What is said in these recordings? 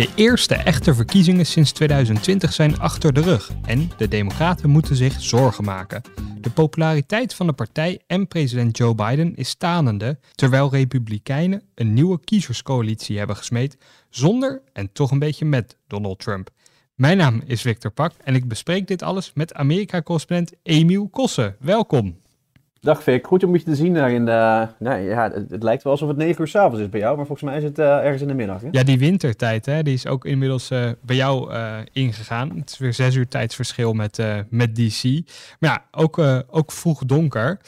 De eerste echte verkiezingen sinds 2020 zijn achter de rug en de Democraten moeten zich zorgen maken. De populariteit van de partij en president Joe Biden is stanende, terwijl Republikeinen een nieuwe kiezerscoalitie hebben gesmeed zonder en toch een beetje met Donald Trump. Mijn naam is Victor Pak en ik bespreek dit alles met Amerika-correspondent Emiel Kossen. Welkom. Dag Vic, goed om je te zien daar in de... Nou ja, het, lijkt wel alsof het 9 uur s'avonds is bij jou, maar volgens mij is het uh, ergens in de middag. Hè? Ja, die wintertijd, hè, die is ook inmiddels uh, bij jou uh, ingegaan. Het is weer 6 uur tijdsverschil met, met DC. Maar ja, ook, ook vroeg donker.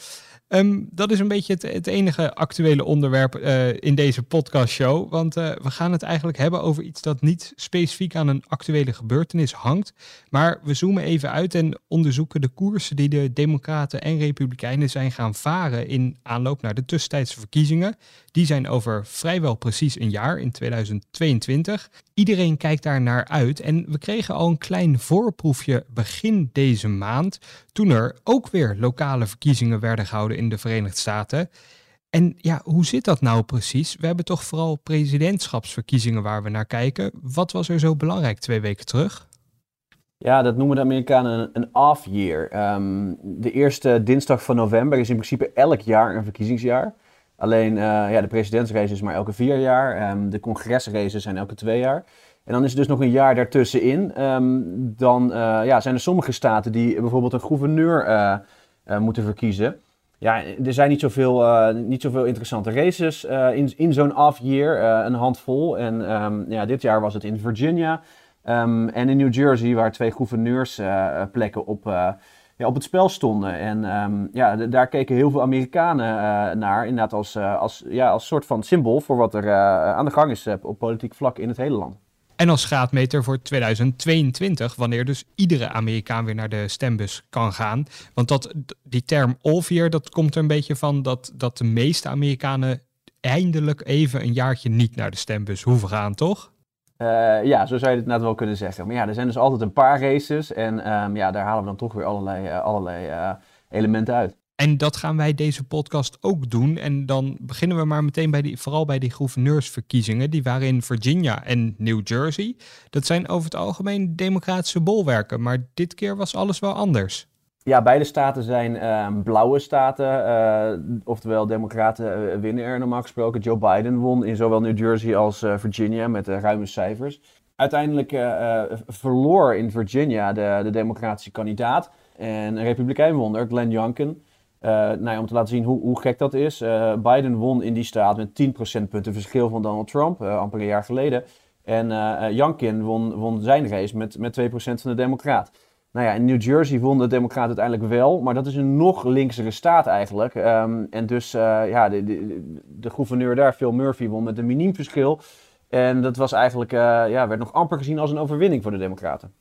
Um, dat is een beetje het, enige actuele onderwerp uh, in deze podcastshow. Want uh, we gaan het eigenlijk hebben over iets dat niet specifiek aan een actuele gebeurtenis hangt. Maar we zoomen even uit en onderzoeken de koersen die de Democraten en Republikeinen zijn gaan varen in aanloop naar de tussentijdse verkiezingen. Die zijn over vrijwel precies een jaar in 2022. Iedereen kijkt daar naar uit en we kregen al een klein voorproefje begin deze maand. Toen er ook weer lokale verkiezingen werden gehouden in de Verenigde Staten. En ja, hoe zit dat nou precies? We hebben toch vooral presidentschapsverkiezingen waar we naar kijken. Wat was er zo belangrijk twee weken terug? Ja, dat noemen de Amerikanen een off-year. Um, de eerste dinsdag van november is in principe elk jaar een verkiezingsjaar. Alleen uh, ja, de presidentsrace is maar elke vier jaar. Um, de congresraces zijn elke twee jaar. En dan is er dus nog een jaar daartussenin. Um, dan uh, ja, zijn er sommige staten die bijvoorbeeld een gouverneur uh, moeten verkiezen. Ja, er zijn niet zoveel, niet zoveel interessante races in, in zo'n off-year, een handvol. En um, ja, dit jaar was het in Virginia en in New Jersey, waar twee gouverneursplekken op ja, op het spel stonden. En um, ja, daar keken heel veel Amerikanen uh, naar, inderdaad als, uh, als, ja, als soort van symbool voor wat er uh, aan de gang is op politiek vlak in het hele land. En als graadmeter voor 2022, wanneer dus iedere Amerikaan weer naar de stembus kan gaan. Want dat, die term all dat komt er een beetje van dat, dat de meeste Amerikanen eindelijk even een jaartje niet naar de stembus hoeven gaan, toch? Uh, ja, zo zou je het net wel kunnen zeggen. Maar ja, er zijn dus altijd een paar races en um, ja, daar halen we dan toch weer allerlei, uh, allerlei uh, elementen uit. En dat gaan wij deze podcast ook doen. En dan beginnen we maar meteen bij die, vooral bij die gouverneursverkiezingen. Die waren in Virginia en New Jersey. Dat zijn over het algemeen democratische bolwerken, maar dit keer was alles wel anders. Ja, beide staten zijn uh, blauwe staten, uh, oftewel democraten uh, winnen er normaal gesproken. Joe Biden won in zowel New Jersey als eh, Virginia met ruime cijfers. Uiteindelijk verloor in Virginia de, de democratische kandidaat en een republikein won er, Glenn Youngkin. nou om te laten zien hoe, hoe gek dat is. Biden won in die staat met 10 procentpunten verschil van Donald Trump, amper een jaar geleden. En Youngkin won, won zijn race met, met 2 procent van de democraat. Nou ja, in New Jersey won de Democraten uiteindelijk wel, maar dat is een nog linksere staat eigenlijk. Um, en dus uh, ja, de, de, de, gouverneur daar, Phil Murphy, won met een miniem verschil. En dat was eigenlijk, uh, ja, werd nog amper gezien als een overwinning voor de Democraten.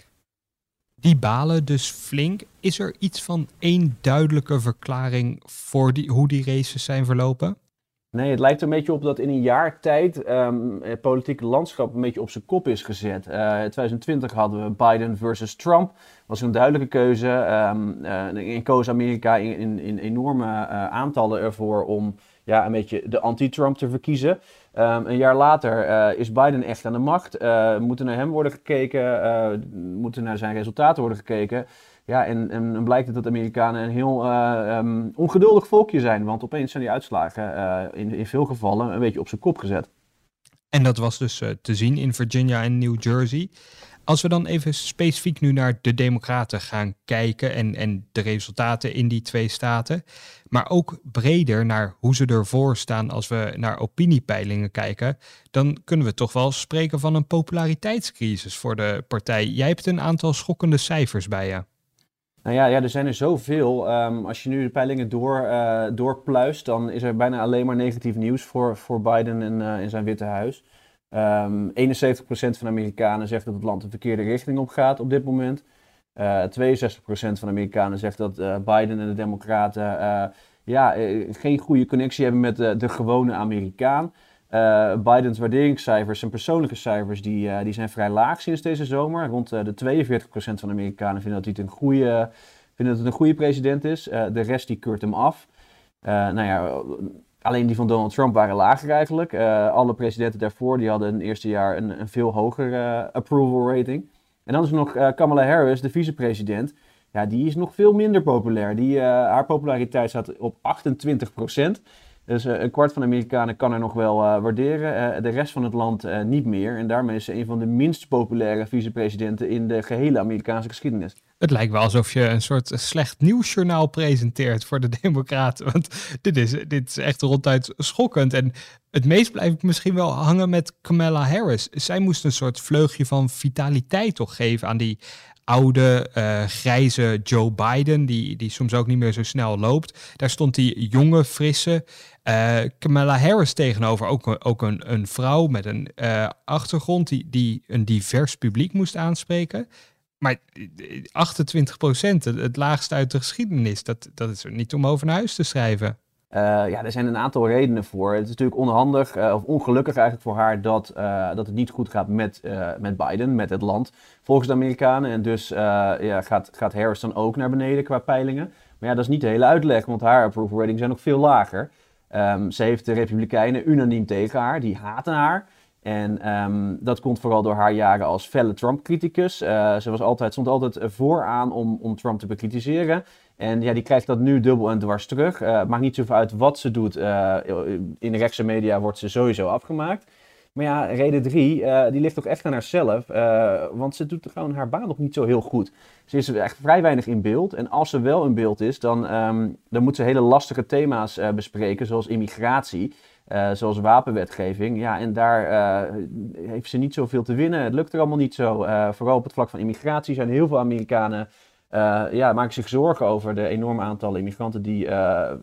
Die balen dus flink. Is er iets van één duidelijke verklaring voor die, hoe die races zijn verlopen? Nee, het lijkt er een beetje op dat in een jaar tijd um, het politieke landschap een beetje op zijn kop is gezet. Uh, in 2020 hadden we Biden versus Trump. was een duidelijke keuze. Um, uh, in koos Amerika in, in, enorme uh, aantallen ervoor om ja, een beetje de anti-Trump te verkiezen. Um, een jaar later is Biden echt aan de macht. moeten naar hem worden gekeken, moeten naar zijn resultaten worden gekeken. Ja, en, en, blijkt het dat Amerikanen een heel uh, um, ongeduldig volkje zijn. Want opeens zijn die uitslagen uh, in, in veel gevallen een beetje op zijn kop gezet. En dat was dus uh, te zien in Virginia en New Jersey. Als we dan even specifiek nu naar de Democraten gaan kijken en, en de resultaten in die twee staten, maar ook breder naar hoe ze ervoor staan als we naar opiniepeilingen kijken, dan kunnen we toch wel spreken van een populariteitscrisis voor de partij. Jij hebt een aantal schokkende cijfers bij je. Nou ja, ja, er zijn er zoveel. Um, als je nu de peilingen door, uh, doorpluist, dan is er bijna alleen maar negatief nieuws voor, voor Biden en, uh, in zijn Witte Huis. Um, 71% van de Amerikanen zegt dat het land de verkeerde richting op gaat op dit moment. Uh, 62% van de Amerikanen zegt dat Biden en de Democraten ja, geen goede connectie hebben met de gewone Amerikaan. Bidens waarderingscijfers en persoonlijke cijfers die, die zijn vrij laag sinds deze zomer. Rond de 42% van de Amerikanen vinden dat hij een goede, vinden dat het een goede president is. de rest die keurt hem af. nou ja, Alleen die van Donald Trump waren lager eigenlijk. Alle presidenten daarvoor die hadden in het eerste jaar een, een veel hogere approval rating. En dan is er nog Kamala Harris, de vicepresident. Ja, die is nog veel minder populair. Die, haar populariteit staat op 28 Dus een kwart van de Amerikanen kan er nog wel waarderen. de rest van het land niet meer. En daarmee is ze een van de minst populaire vicepresidenten in de gehele Amerikaanse geschiedenis. Het lijkt wel alsof je een soort slecht nieuwsjournaal presenteert voor de Democraten. Want dit is, dit is echt ronduit schokkend. En het meest blijf ik misschien wel hangen met Kamala Harris. Zij moest een soort vleugje van vitaliteit toch geven aan die oude, grijze Joe Biden, die, die soms ook niet meer zo snel loopt. Daar stond die jonge, frisse uh, Kamala Harris tegenover. Ook, ook een, een vrouw met een uh, achtergrond die, die een divers publiek moest aanspreken. Maar 28 procent, het laagste uit de geschiedenis, dat, dat is niet om over naar huis te schrijven. Ja, er zijn een aantal redenen voor. Het is natuurlijk onhandig of ongelukkig eigenlijk voor haar dat, dat het niet goed gaat met, met Biden, met het land, volgens de Amerikanen. En dus ja, gaat, gaat Harris dan ook naar beneden qua peilingen. Maar ja, dat is niet de hele uitleg, want haar approval ratings zijn nog veel lager. Um, ze heeft de Republikeinen unaniem tegen haar, die haten haar. En um, dat komt vooral door haar jaren als felle Trump-criticus. Uh, ze was altijd, stond altijd vooraan om, om Trump te bekritiseren. En ja, die krijgt dat nu dubbel en dwars terug. Het maakt niet zoveel uit wat ze doet. Uh, in de rechtse media wordt ze sowieso afgemaakt. Maar ja, reden drie, die ligt toch echt aan haarzelf. want ze doet gewoon haar baan nog niet zo heel goed. Ze is echt vrij weinig in beeld. En als ze wel in beeld is, dan, um, dan moet ze hele lastige thema's bespreken, zoals immigratie. Uh, zoals wapenwetgeving. Ja, en daar uh, heeft ze niet zoveel te winnen. Het lukt er allemaal niet zo. Uh, vooral op het vlak van immigratie zijn heel veel Amerikanen. ja, maken zich zorgen over de enorme aantallen immigranten die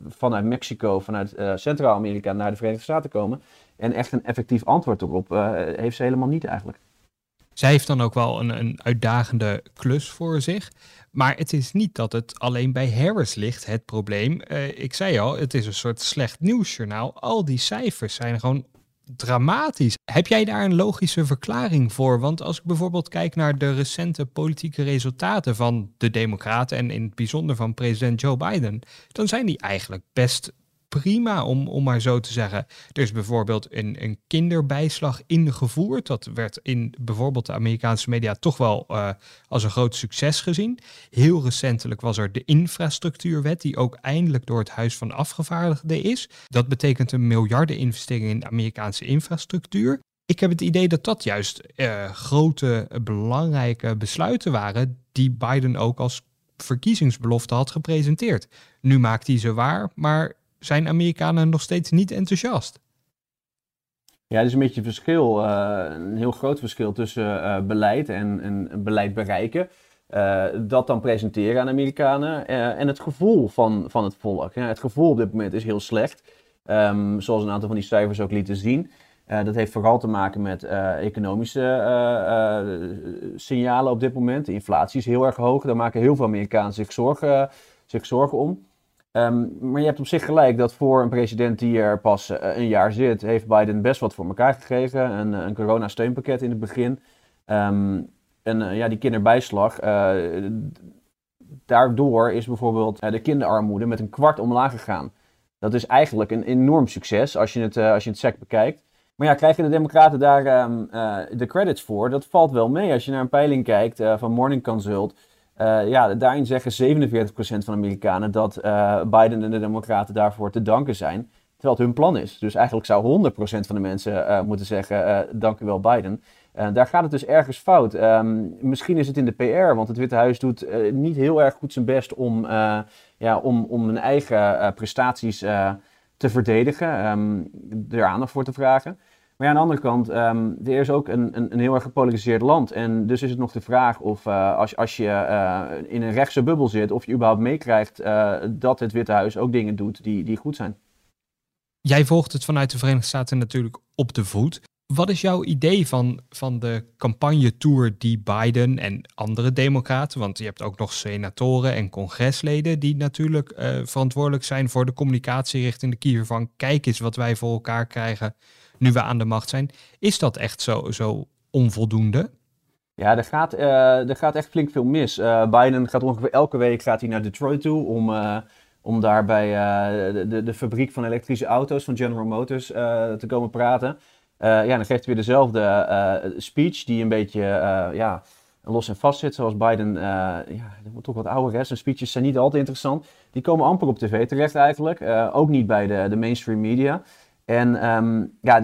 vanuit Mexico, vanuit Centraal-Amerika naar de Verenigde Staten komen. En echt een effectief antwoord erop heeft ze helemaal niet eigenlijk. Zij heeft dan ook wel een, een uitdagende klus voor zich. Maar het is niet dat het alleen bij Harris ligt, het probleem. Uh, ik zei al, het is een soort slecht nieuwsjournaal. Al die cijfers zijn gewoon dramatisch. Heb jij daar een logische verklaring voor? Want als ik bijvoorbeeld kijk naar de recente politieke resultaten van de Democraten en in het bijzonder van president Joe Biden, dan zijn die eigenlijk best prima, om, om maar zo te zeggen. Er is bijvoorbeeld een, een kinderbijslag ingevoerd. Dat werd in bijvoorbeeld de Amerikaanse media toch wel uh, als een groot succes gezien. Heel recentelijk was er de infrastructuurwet, die ook eindelijk door het Huis van Afgevaardigden is. Dat betekent een miljardeninvestering in de Amerikaanse infrastructuur. Ik heb het idee dat dat juist uh, grote, belangrijke besluiten waren die Biden ook als verkiezingsbelofte had gepresenteerd. Nu maakt hij ze waar, maar zijn Amerikanen nog steeds niet enthousiast. Ja, er is een beetje verschil, uh, een heel groot verschil tussen uh, beleid en, beleid bereiken. Uh, dat dan presenteren aan Amerikanen en het gevoel van, van het volk. Ja, het gevoel op dit moment is heel slecht, um, zoals een aantal van die cijfers ook lieten zien. dat heeft vooral te maken met economische signalen op dit moment. De inflatie is heel erg hoog, daar maken heel veel Amerikanen zich zorgen, zich zorgen om. Um, maar je hebt op zich gelijk dat voor een president die er pas uh, een jaar zit, heeft Biden best wat voor elkaar gekregen. Een, een corona-steunpakket in het begin. Um, en uh, ja, die kinderbijslag. Daardoor is bijvoorbeeld de kinderarmoede met een kwart omlaag gegaan. Dat is eigenlijk een enorm succes als je het, als je het sec bekijkt. Maar ja, krijgen de Democraten daar um, de credits voor? Dat valt wel mee als je naar een peiling kijkt van Morning Consult. Uh, ja, daarin zeggen 47% van de Amerikanen dat uh, Biden en de Democraten daarvoor te danken zijn. Terwijl het hun plan is. Dus eigenlijk zou 100% van de mensen uh, moeten zeggen: dank u wel, Biden. daar gaat het dus ergens fout. Um, misschien is het in de PR, want het Witte Huis doet niet heel erg goed zijn best om, ja, om, om hun eigen prestaties te verdedigen, um, er aandacht voor te vragen. Maar aan de andere kant, um, er is ook een, een, een, heel erg gepolariseerd land. En dus is het nog de vraag of uh, als, als je uh, in een rechtse bubbel zit, of je überhaupt meekrijgt uh, dat het Witte Huis ook dingen doet die, die goed zijn. Jij volgt het vanuit de Verenigde Staten natuurlijk op de voet. Wat is jouw idee van, van de campagnetour die Biden en andere democraten, want je hebt ook nog senatoren en congresleden die natuurlijk verantwoordelijk zijn voor de communicatie richting de kiezer van kijk eens wat wij voor elkaar krijgen nu we aan de macht zijn. Is dat echt zo, zo onvoldoende? Ja, er gaat, er gaat echt flink veel mis. Uh, Biden gaat ongeveer elke week gaat hij naar Detroit toe om, uh, om daar bij de, de, de, fabriek van elektrische auto's van General Motors te komen praten. ja, dan geeft hij weer dezelfde speech die een beetje ja, los en vast zit. Zoals Biden, ja, toch wat ouder is. Zijn speeches zijn niet altijd interessant. Die komen amper op tv terecht eigenlijk. ook niet bij de, de mainstream media. En um, ja,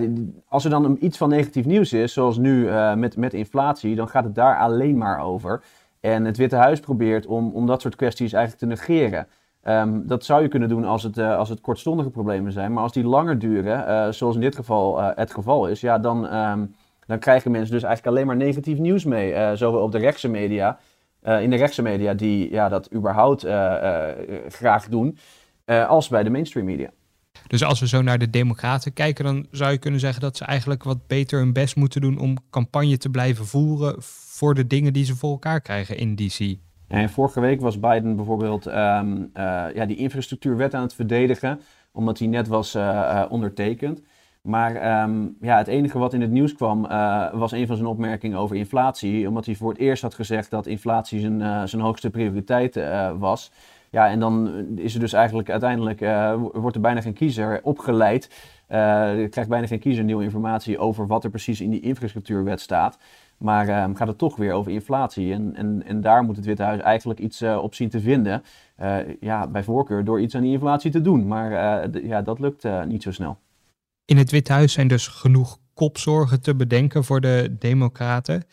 als er dan iets van negatief nieuws is, zoals nu uh, met, met inflatie, dan gaat het daar alleen maar over. En het Witte Huis probeert om, om dat soort kwesties eigenlijk te negeren. Um, dat zou je kunnen doen als het, uh, als het kortstondige problemen zijn. Maar als die langer duren, uh, zoals in dit geval het geval is, ja, dan, um, dan krijgen mensen dus eigenlijk alleen maar negatief nieuws mee. zowel op de rechtse media, in de rechtse media die ja, dat überhaupt graag doen, als bij de mainstream media. Dus als we zo naar de Democraten kijken, dan zou je kunnen zeggen dat ze eigenlijk wat beter hun best moeten doen om campagne te blijven voeren voor de dingen die ze voor elkaar krijgen in DC. En vorige week was Biden bijvoorbeeld um, uh, ja, die infrastructuurwet aan het verdedigen, omdat die net was uh, uh, ondertekend. Maar um, ja, het enige wat in het nieuws kwam was een van zijn opmerkingen over inflatie, omdat hij voor het eerst had gezegd dat inflatie zijn, zijn hoogste prioriteit was. Ja, en dan is er dus eigenlijk uiteindelijk, uh, wordt er bijna geen kiezer opgeleid. Uh, krijgt bijna geen kiezer nieuwe informatie over wat er precies in die infrastructuurwet staat. Maar uh, gaat het toch weer over inflatie. En, en, en daar moet het Witte Huis eigenlijk iets op zien te vinden. ja, bij voorkeur door iets aan die inflatie te doen. Maar ja, dat lukt niet zo snel. In het Witte Huis zijn dus genoeg kopzorgen te bedenken voor de Democraten.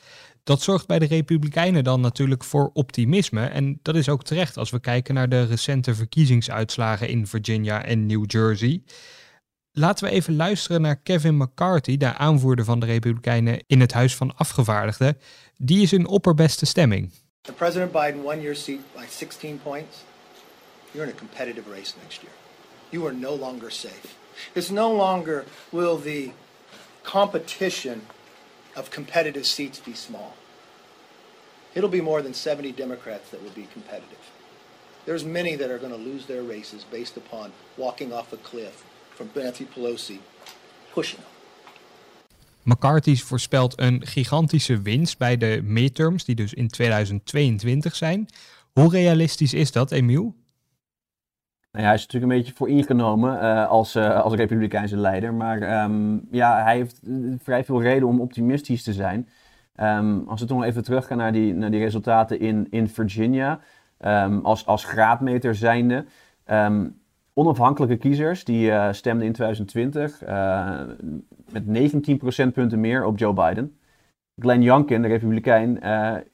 Dat zorgt bij de Republikeinen dan natuurlijk voor optimisme. En dat is ook terecht als we kijken naar de recente verkiezingsuitslagen in Virginia en New Jersey. Laten we even luisteren naar Kevin McCarthy, de aanvoerder van de Republikeinen in het Huis van Afgevaardigden. Die is in opperbeste stemming. President Biden won your seat by 16 points. You're in a competitive race next year. You are no longer safe. It's no longer will the competition of competitive seats be small. It'll be more than 70 Democrats that will be competitive. There's many that are going to lose their races based upon walking off a cliff from Nancy Pelosi pushing them. McCarthy voorspelt een gigantische winst bij de midterms, die dus in 2022 zijn. Hoe realistisch is dat, Emiel? Nou hij is natuurlijk een beetje voor ingenomen uh, als, uh, als republikeinse leider. Maar um, ja, hij heeft vrij veel reden om optimistisch te zijn. Um, als we toch nog even teruggaan naar die, naar die resultaten in, in Virginia. Um, als, als graadmeter zijnde. onafhankelijke kiezers die stemden in 2020 met 19 procentpunten meer op Joe Biden. Glenn Youngkin, de republikein,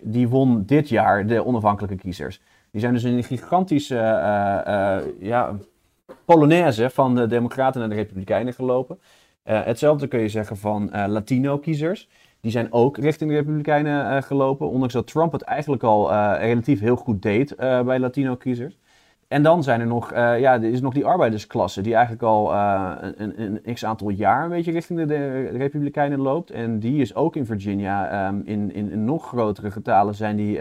die won dit jaar de onafhankelijke kiezers. Die zijn dus in een gigantische uh, uh, ja, polonaise van de Democraten naar de Republikeinen gelopen. hetzelfde kun je zeggen van Latino-kiezers. Die zijn ook richting de Republikeinen gelopen, ondanks dat Trump het eigenlijk al relatief heel goed deed bij Latino-kiezers. En dan zijn er nog, ja, er is nog die arbeidersklasse die eigenlijk al een, een, x aantal jaar een beetje richting de, Republikeinen loopt. En die is ook in Virginia um, in, in, nog grotere getalen zijn die,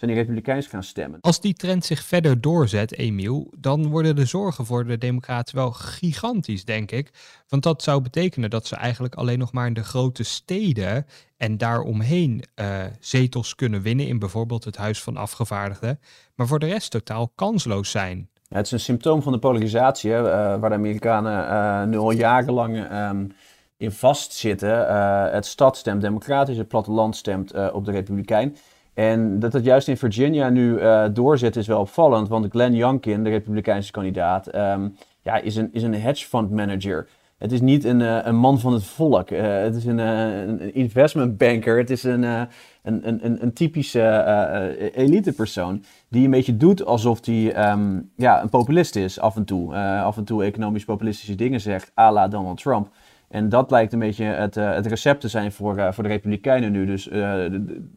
zijn die republikeins gaan stemmen. Als die trend zich verder doorzet, Emiel, dan worden de zorgen voor de democraten wel gigantisch, denk ik. Want dat zou betekenen dat ze eigenlijk alleen nog maar in de grote steden en daaromheen uh, zetels kunnen winnen in bijvoorbeeld het Huis van Afgevaardigden, maar voor de rest totaal kansloos zijn. Ja, het is een symptoom van de polarisatie, hè, uh, waar de Amerikanen uh, nu al jarenlang um, in vastzitten. het stad stemt democratisch, het platteland stemt op de republikein. En dat het juist in Virginia nu uh, doorzet is wel opvallend, want Glenn Youngkin, de republikeinse kandidaat, um, ja, is, een, is een hedge fund manager. Het is niet een, uh, een man van het volk. Uh, het is een, een investment banker. Het is een, een, een, een, typische elitepersoon die een beetje doet alsof hij um, ja, een populist is af en toe. af en toe economisch populistische dingen zegt, à la Donald Trump. En dat lijkt een beetje het, uh, het recept te zijn voor, uh, voor de Republikeinen nu. Dus uh,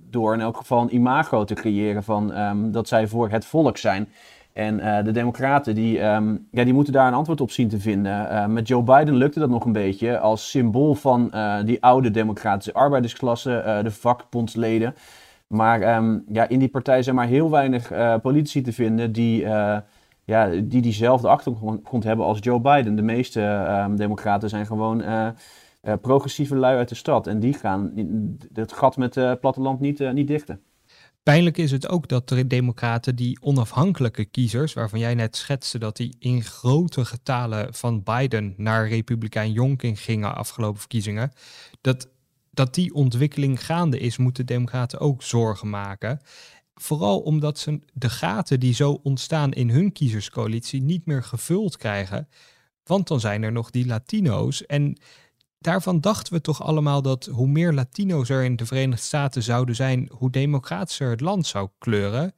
door in elk geval een imago te creëren van um, dat zij voor het volk zijn. En de Democraten die, ehm, ja, die moeten daar een antwoord op zien te vinden. met Joe Biden lukte dat nog een beetje als symbool van die oude democratische arbeidersklasse, de vakbondsleden. Maar ehm, ja, in die partij zijn maar heel weinig politici te vinden die ja, die diezelfde achtergrond hebben als Joe Biden. De meeste um, democraten zijn gewoon uh, uh, progressieve lui uit de stad. En die gaan het gat met het platteland niet, niet dichten. Pijnlijk is het ook dat de democraten die onafhankelijke kiezers, waarvan jij net schetste dat die in grote getalen van Biden naar republikein Jonking gingen afgelopen verkiezingen, dat, dat die ontwikkeling gaande is, moeten democraten ook zorgen maken. Vooral omdat ze de gaten die zo ontstaan in hun kiezerscoalitie niet meer gevuld krijgen. Want dan zijn er nog die Latino's. En daarvan dachten we toch allemaal dat hoe meer Latino's er in de Verenigde Staten zouden zijn, hoe democratischer het land zou kleuren.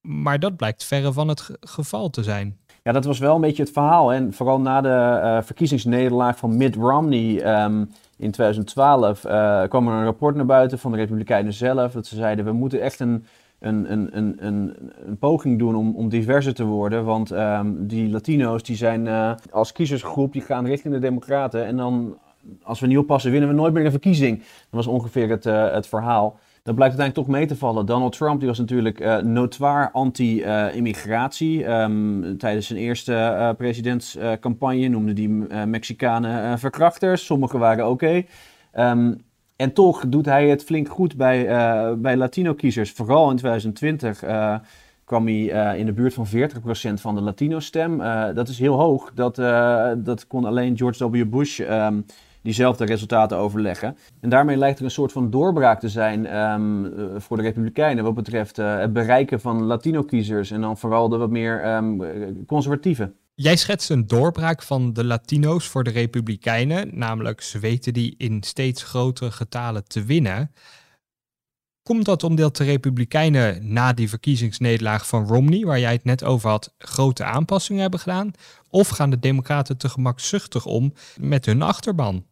Maar dat blijkt verre van het geval te zijn. Ja, dat was wel een beetje het verhaal. En vooral na de uh, verkiezingsnederlaag van Mitt Romney ehm, in 2012 uh, eh, kwam er een rapport naar buiten van de Republikeinen zelf. Dat ze zeiden, we moeten echt een een, een, een, poging doen om, om diverser te worden. Want um, die Latino's die zijn uh, als kiezersgroep, die gaan richting de Democraten. En dan, als we niet oppassen, winnen we nooit meer een verkiezing. Dat was ongeveer het, uh, het verhaal. Dat blijkt uiteindelijk toch mee te vallen. Donald Trump die was natuurlijk uh, notoir anti-immigratie. Um, tijdens zijn eerste presidentscampagne noemde die Mexicanen verkrachters. Sommigen waren oké. Um, en toch doet hij het flink goed bij, uh, bij Latino-kiezers. Vooral in 2020 uh, eh, kwam hij uh, in de buurt van 40% van de Latino-stem. dat is heel hoog. Dat, dat kon alleen George W. Bush um, diezelfde resultaten overleggen. En daarmee lijkt er een soort van doorbraak te zijn um, voor de Republikeinen wat betreft het bereiken van Latino-kiezers. En dan vooral de wat meer um, conservatieve. Jij schetst een doorbraak van de Latino's voor de Republikeinen, namelijk ze weten die in steeds grotere getalen te winnen. Komt dat omdat de Republikeinen na die verkiezingsnederlaag van Romney, waar jij het net over had, grote aanpassingen hebben gedaan? Of gaan de Democraten te gemakzuchtig om met hun achterban?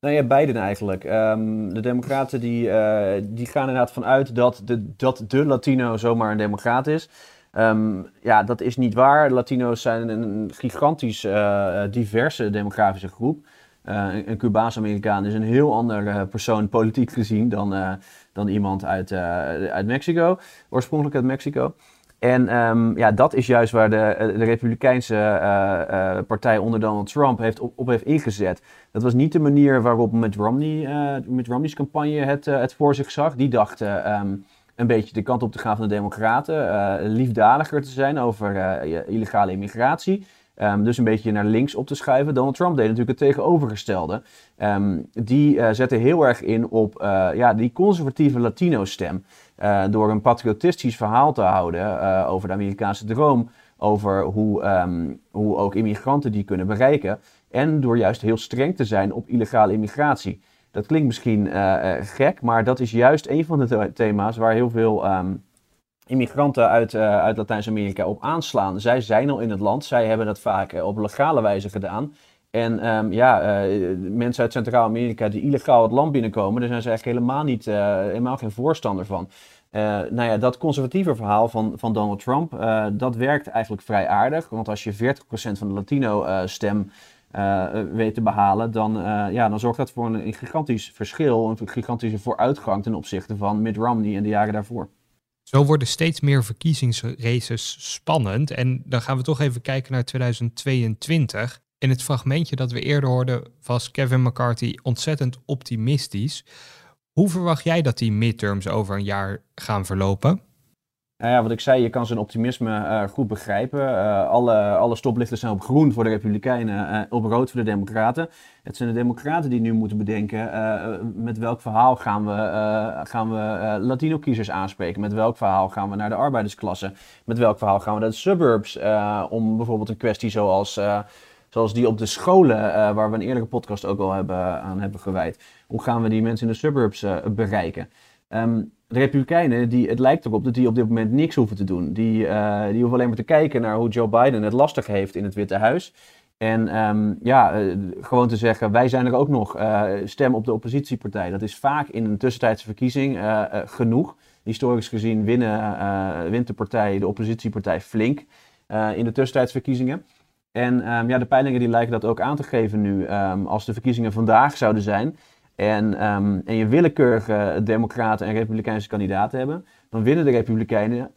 Nou ja, beiden eigenlijk. Um, de Democraten die, uh, die gaan inderdaad vanuit dat de, dat de Latino zomaar een Democraat is. Um, ja, dat is niet waar. Latino's zijn een gigantisch uh, diverse demografische groep. Uh, een Cubaans-Amerikaan is een heel ander persoon politiek gezien dan, dan iemand uit, uit Mexico, oorspronkelijk uit Mexico. En um, ja, dat is juist waar de, de Republikeinse partij onder Donald Trump heeft op, heeft ingezet. Dat was niet de manier waarop met, Romney, met Romney's campagne het, het voor zich zag. Die dachten. Um, een beetje de kant op te gaan van de Democraten. Uh, liefdadiger te zijn over uh, illegale immigratie. Um, dus een beetje naar links op te schuiven. Donald Trump deed natuurlijk het tegenovergestelde. Um, die uh, zette heel erg in op ja, die conservatieve Latino-stem. door een patriotistisch verhaal te houden over de Amerikaanse droom. Over hoe, um, hoe ook immigranten die kunnen bereiken. En door juist heel streng te zijn op illegale immigratie. Dat klinkt misschien uh, gek, maar dat is juist een van de thema's waar heel veel um, immigranten uit, uh, uit Latijns-Amerika op aanslaan. Zij zijn al in het land, zij hebben dat vaak op legale wijze gedaan. En um, ja, mensen uit Centraal-Amerika die illegaal het land binnenkomen, daar zijn ze eigenlijk helemaal, niet, helemaal geen voorstander van. nou ja, dat conservatieve verhaal van, van Donald Trump, dat werkt eigenlijk vrij aardig. Want als je 40% van de Latino-stem uh, weet te behalen, dan, uh, ja, dan zorgt dat voor een, een, gigantisch verschil, een gigantische vooruitgang ten opzichte van Mitt Romney in de jaren daarvoor. Zo worden steeds meer verkiezingsraces spannend. En dan gaan we toch even kijken naar 2022. In het fragmentje dat we eerder hoorden was Kevin McCarthy ontzettend optimistisch. Hoe verwacht jij dat die midterms over een jaar gaan verlopen? Nou ja, wat ik zei, je kan zijn optimisme uh, goed begrijpen. Uh, alle, alle stoplichten zijn op groen voor de Republikeinen, uh, op rood voor de Democraten. Het zijn de Democraten die nu moeten bedenken met welk verhaal gaan we, gaan we Latino-kiezers aanspreken. Met welk verhaal gaan we naar de arbeidersklasse. Met welk verhaal gaan we naar de suburbs. om bijvoorbeeld een kwestie zoals, zoals die op de scholen, waar we een eerdere podcast ook al hebben, aan hebben gewijd. Hoe gaan we die mensen in de suburbs bereiken? Um, de Republikeinen, die, het lijkt erop dat die op dit moment niks hoeven te doen. Die, uh, die hoeven alleen maar te kijken naar hoe Joe Biden het lastig heeft in het Witte Huis. En um, ja, uh, gewoon te zeggen, wij zijn er ook nog, uh, stem op de oppositiepartij. Dat is vaak in een tussentijdse verkiezing genoeg. Historisch gezien winnen, wint de partij, de oppositiepartij, flink in de tussentijdsverkiezingen. En ehm, ja, de peilingen die lijken dat ook aan te geven nu. Ehm, als de verkiezingen vandaag zouden zijn en, en je willekeurige democraten en republikeinse kandidaten hebben, dan winnen de republikeinen 51%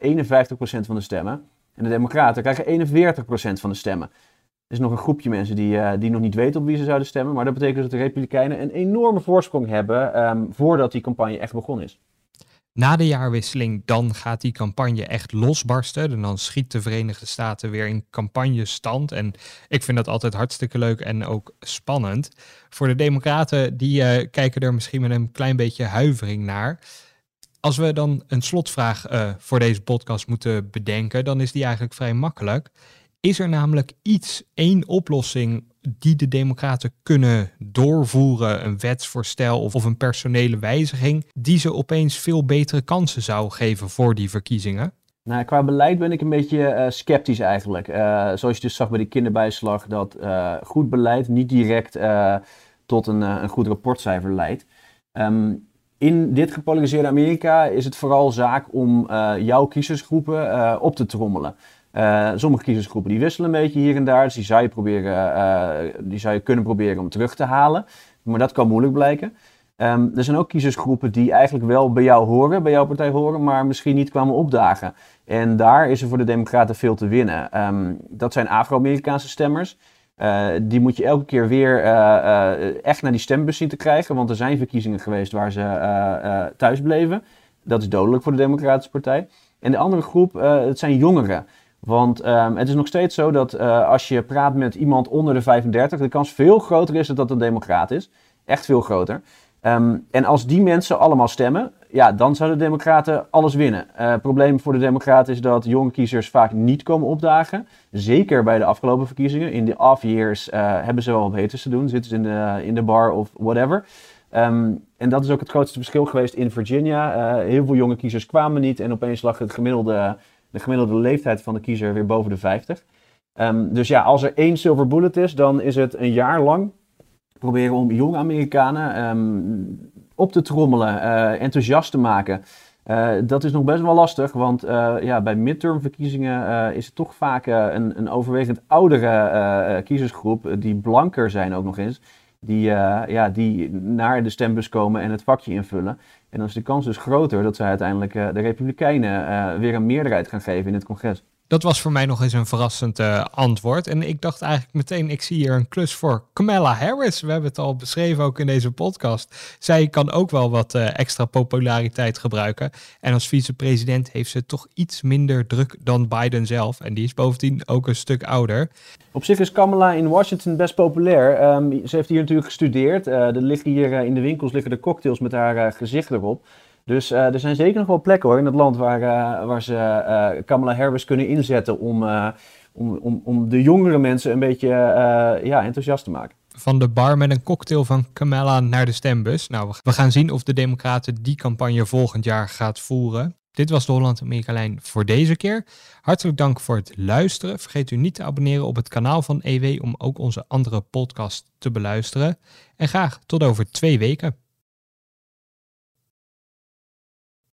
van de stemmen. En de democraten krijgen 41% van de stemmen. Er is nog een groepje mensen die, uh, die nog niet weten op wie ze zouden stemmen. Maar dat betekent dus dat de Republikeinen een enorme voorsprong hebben um, voordat die campagne echt begonnen is. Na de jaarwisseling dan gaat die campagne echt losbarsten. En dan schiet de Verenigde Staten weer in campagnestand. En ik vind dat altijd hartstikke leuk en ook spannend. Voor de Democraten, die uh, kijken er misschien met een klein beetje huivering naar. Als we dan een slotvraag uh, voor deze podcast moeten bedenken, dan is die eigenlijk vrij makkelijk. Is er namelijk iets, één oplossing die de Democraten kunnen doorvoeren, een wetsvoorstel of, of een personele wijziging, die ze opeens veel betere kansen zou geven voor die verkiezingen? Nou, qua beleid ben ik een beetje uh, sceptisch eigenlijk. Uh, zoals je dus zag bij de kinderbijslag, dat uh, goed beleid niet direct tot een, een goed rapportcijfer leidt. Um, in dit gepolariseerde Amerika is het vooral zaak om jouw kiezersgroepen op te trommelen. Uh, sommige kiezersgroepen die wisselen een beetje hier en daar. Dus die zou, je proberen, uh, die zou kunnen proberen om terug te halen. Maar dat kan moeilijk blijken. Um, er zijn ook kiezersgroepen die eigenlijk wel bij jou horen, bij jouw partij horen, maar misschien niet kwamen opdagen. En daar is er voor de Democraten veel te winnen. Um, dat zijn Afro-Amerikaanse stemmers. Uh, die moet je elke keer weer echt naar die stembus zien te krijgen. Want er zijn verkiezingen geweest waar ze thuis bleven. Dat is dodelijk voor de Democratische Partij. En de andere groep, het zijn jongeren. Want um, het is nog steeds zo dat uh, als je praat met iemand onder de 35, de kans veel groter is dat dat een democraat is. Echt veel groter. Um, en als die mensen allemaal stemmen, ja, dan zouden de democraten alles winnen. Uh, het probleem voor de democraten is dat jonge kiezers vaak niet komen opdagen. Zeker bij de afgelopen verkiezingen. In de off-years uh, hebben ze wel wat beters te doen. Zitten ze in de, in de bar of whatever. Um, en dat is ook het grootste verschil geweest in Virginia. heel veel jonge kiezers kwamen niet en opeens lag het gemiddelde de gemiddelde leeftijd van de kiezer weer boven de 50. Um, ehm, dus ja, als er één silver bullet is, dan is het een jaar lang proberen om jonge Amerikanen um, op te trommelen, uh, enthousiast te maken. Uh, dat is nog best wel lastig, want uh, ja, bij midtermverkiezingen is het toch vaak een, een, overwegend oudere kiezersgroep, die blanker zijn ook nog eens, die, ja, die naar de stembus komen en het vakje invullen. En dan is de kans dus groter dat zij uiteindelijk uh, de Republikeinen uh, weer een meerderheid gaan geven in het congres. Dat was voor mij nog eens een verrassend uh, antwoord. En ik dacht eigenlijk meteen, ik zie hier een klus voor Kamala Harris. We hebben het al beschreven ook in deze podcast. Zij kan ook wel wat uh, extra populariteit gebruiken. En als vicepresident heeft ze toch iets minder druk dan Biden zelf. En die is bovendien ook een stuk ouder. Op zich is Kamala in Washington best populair. Um, ze heeft hier natuurlijk gestudeerd. Uh, er liggen hier in de winkels liggen de cocktails met haar gezicht erop. Dus uh, er zijn zeker nog wel plekken hoor, in het land waar, uh, waar ze uh, Kamala Harris kunnen inzetten om, om, om, om de jongere mensen een beetje ja, enthousiast te maken. Van de bar met een cocktail van Kamala naar de stembus. Nou, we gaan zien of de Democraten die campagne volgend jaar gaat voeren. Dit was de Holland-Amerika-lijn voor deze keer. Hartelijk dank voor het luisteren. Vergeet u niet te abonneren op het kanaal van EW om ook onze andere podcast te beluisteren. En graag tot over twee weken.